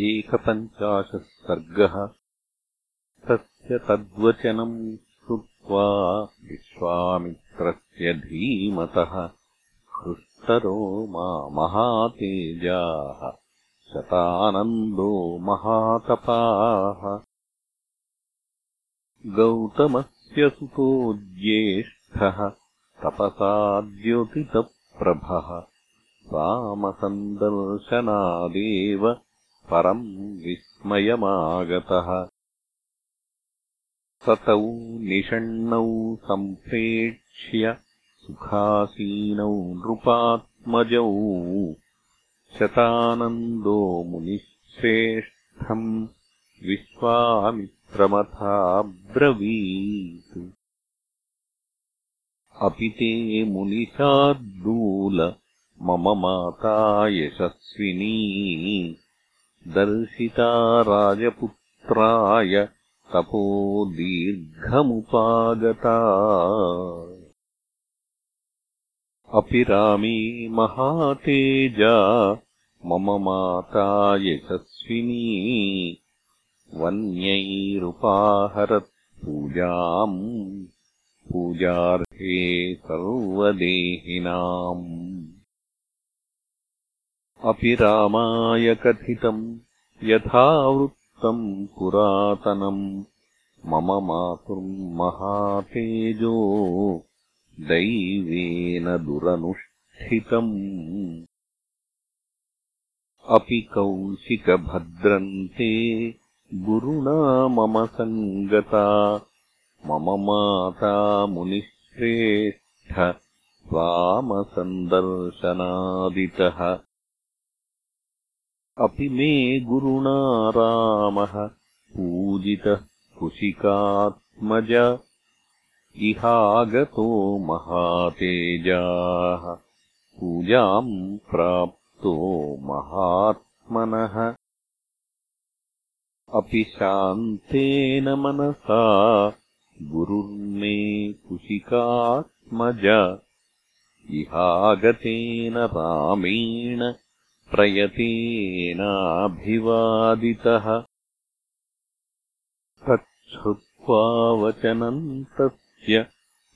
एकपञ्चाशः सर्गः तस्य तद्वचनम् श्रुत्वा विश्वामित्रस्य धीमतः हृष्टरो मा महातेजाः शतानन्दो महातपाः। गौतमस्य सुतो ज्येष्ठः तपसाद्योतितप्रभः रामसन्दर्शनादेव परम् विस्मयमागतः। ततौ निषण्णौ सम्प्रेक्ष्य सुखासीनौ नृपात्मजौ। शतानन्दो मुनिश्रेष्ठम् विश्वामित्रमथाब्रवीत्। अपि ते मुनिशार्दूल मम माता यशस्विनी दर्शिता राजपुत्राय तपो दीर्घमुपागता। अपि रामी महातेजा मम माता यशस्विनी। वन्यैरुपाहरत्पूजाम् पूजार्हे सर्वदेहिनाम् अपि रामाय कथितम् यथावृत्तम् पुरातनम्। मम मातुर्महातेजो दैवेन दुरनुष्ठितम्। अपि कौशिकभद्रन्ते गुरुणा मम सङ्गता। मम माता मुनिश्रेष्ठ वामसन्दर्शनादितः अपि मे गुरुणा रामः पूजितः कुशिकात्मज। इहागतो महातेजाः। पूजाम् प्राप्तो महात्मनः। अपि शान्तेन मनसा गुरुर्मे कुशिकात्मज। इहागतेन रामेण प्रयतेनाभिवादितः। तच्छ्रुत्वा वचनम् तस्य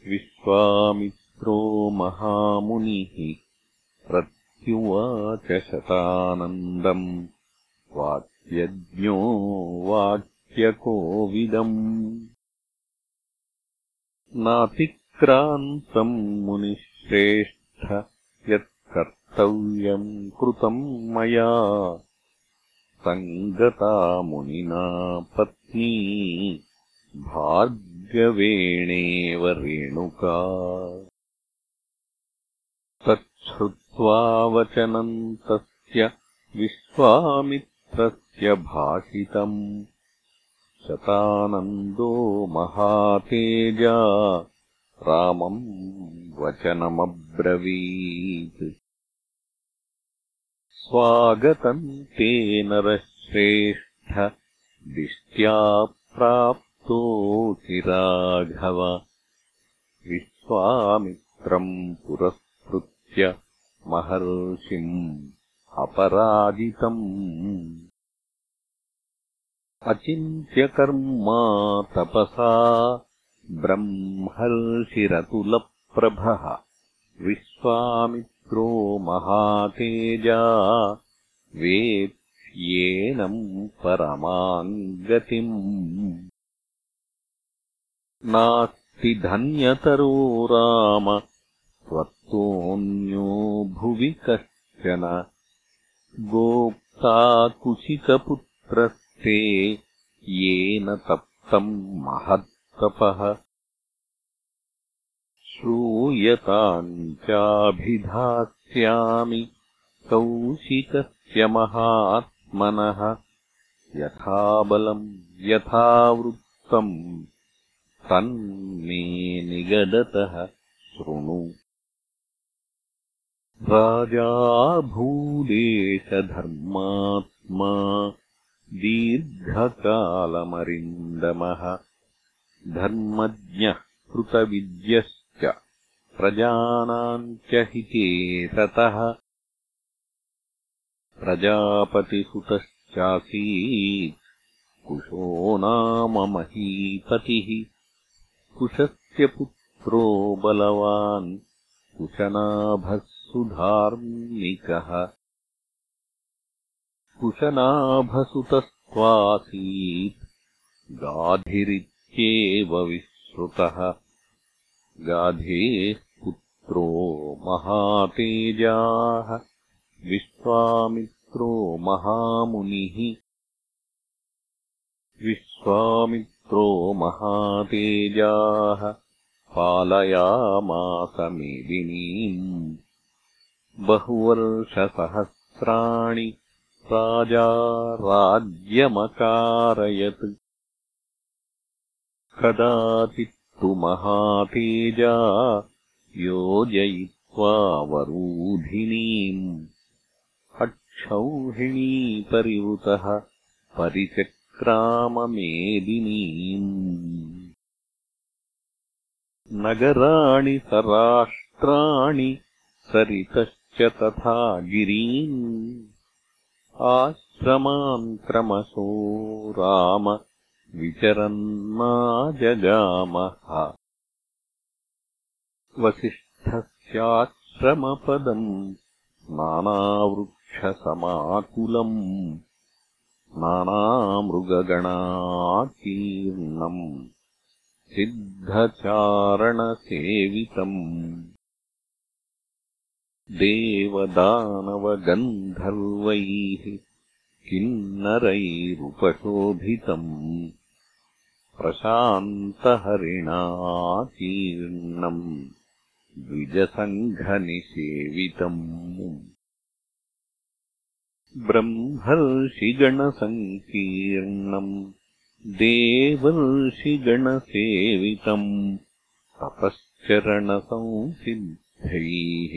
विश्वामित्रो महामुनिः। प्रत्युवाच शतानन्दम्। वाक्यज्ञो वाक्यकोविदम्। नातिक्रान्तम् मुनिश्रेष्ठ यत् कर्तव्यम् कृतम् मया। सङ्गता मुनिना पत्नी भार्गवेणेव रेणुका। तच्छ्रुत्वा वचनम् तस्य विश्वामित्रस्य भाषितम्। शतानन्दो महातेजा रामम् वचनमब्रवीत् स्वागतम् ते नरश्रेष्ठ दिष्ट्या प्राप्तोऽसि राघव। विश्वामित्रम् पुरस्कृत्य महर्षिम् अपराजितम्। अचिन्त्यकर्मा तपसा ब्रह्मर्षिरतुलप्रभः। विश्वामि महातेजा। वेत्स्येनम् परमाम् गतिम् नास्ति धन्यतरो राम त्वत्तोऽन्यो भुवि कश्चन। गोप्ता कुशिकपुत्रस्ते येन तप्तम् महत्तपः। श्रूयताम् चाभिधास्यामि कौशिकस्य महात्मनः यथा बलम् यथा वृत्तम् तन्मे निगदतः शृणु। राजा भूदेशधर्मात्मा दीर्घकालमरिन्दमः। धर्मज्ञः कृतविद्यश्च प्रजानाम् च हिते ततः प्रजापतिसुतश्चेति कुशश्चासीत् कुशो नाम महीपतिः। कुशस्य पुत्रो बलवान्। कुशनाभः सुधार्मिकः। कुशनाभसुतस्त्वासीत्। गाधिरित्येव विश्रुतः। गाधेः पुत्रो महातेजाः। विश्वामित्रो महामुनिः। विश्वामित्रो महातेजाः। पालयामासमेदिनीम् बहुवर्षसहस्राणि राजा राज्यमकारयत्। कदाचित्तु महातेजा योजयित्वा वरूधिनीम् अक्षौहिणीपरिवृतः परिचक्राममेदिनीम् नगराणि सराष्ट्राणि सरितश्च तथा गिरीन् आश्रमान् क्रमशो राम विचरन्नाजगामः वसिष्ठस्याश्रमपदम् नानावृक्षसमाकुलम् नानामृगगणाकीर्णम् सिद्धचारणसेवितम् देवदानवगन्धर्वैः किन्नरैरुपशोभितम् प्रशान्तहरिणाकीर्णम् द्विजसङ्घनिषेवितम्। ब्रह्मर्षिगणसङ्कीर्णम् देवर्षिगणसेवितम् तपश्चरणसंसिद्धैः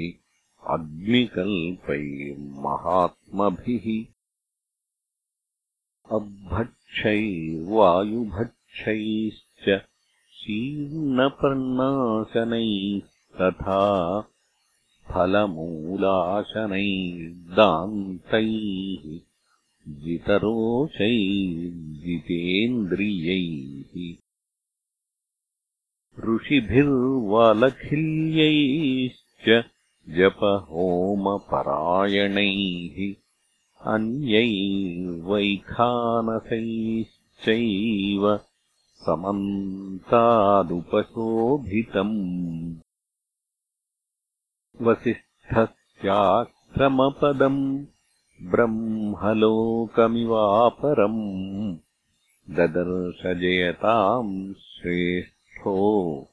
अग्निकल्पैर्महात्मभिः। अभक्षैर्वायुभक्षैश्च शीर्णपर्णाशनैस्तथा फलमूलाशनैर्दान्तैः जितरोषैर्जितेन्द्रियैः ऋषिभिर्वालखिल्यैश्च जपहोमपरायणैः अन्यैर्वैखानसैश्चैव समन्तादुपशोभितम् वसिष्ठस्याश्रमपदम् ब्रह्मलोकमिवापरम् ददर्शजयताम् श्रेष्ठो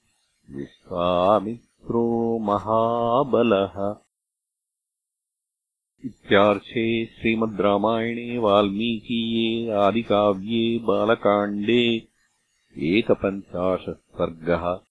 विश्वामित्रो महाबलः। इत्यार्षे श्रीमद् रामायणे वाल्मीकीये आदिकाव्ये बालकाण्डे एकपञ्चाशत् सर्गः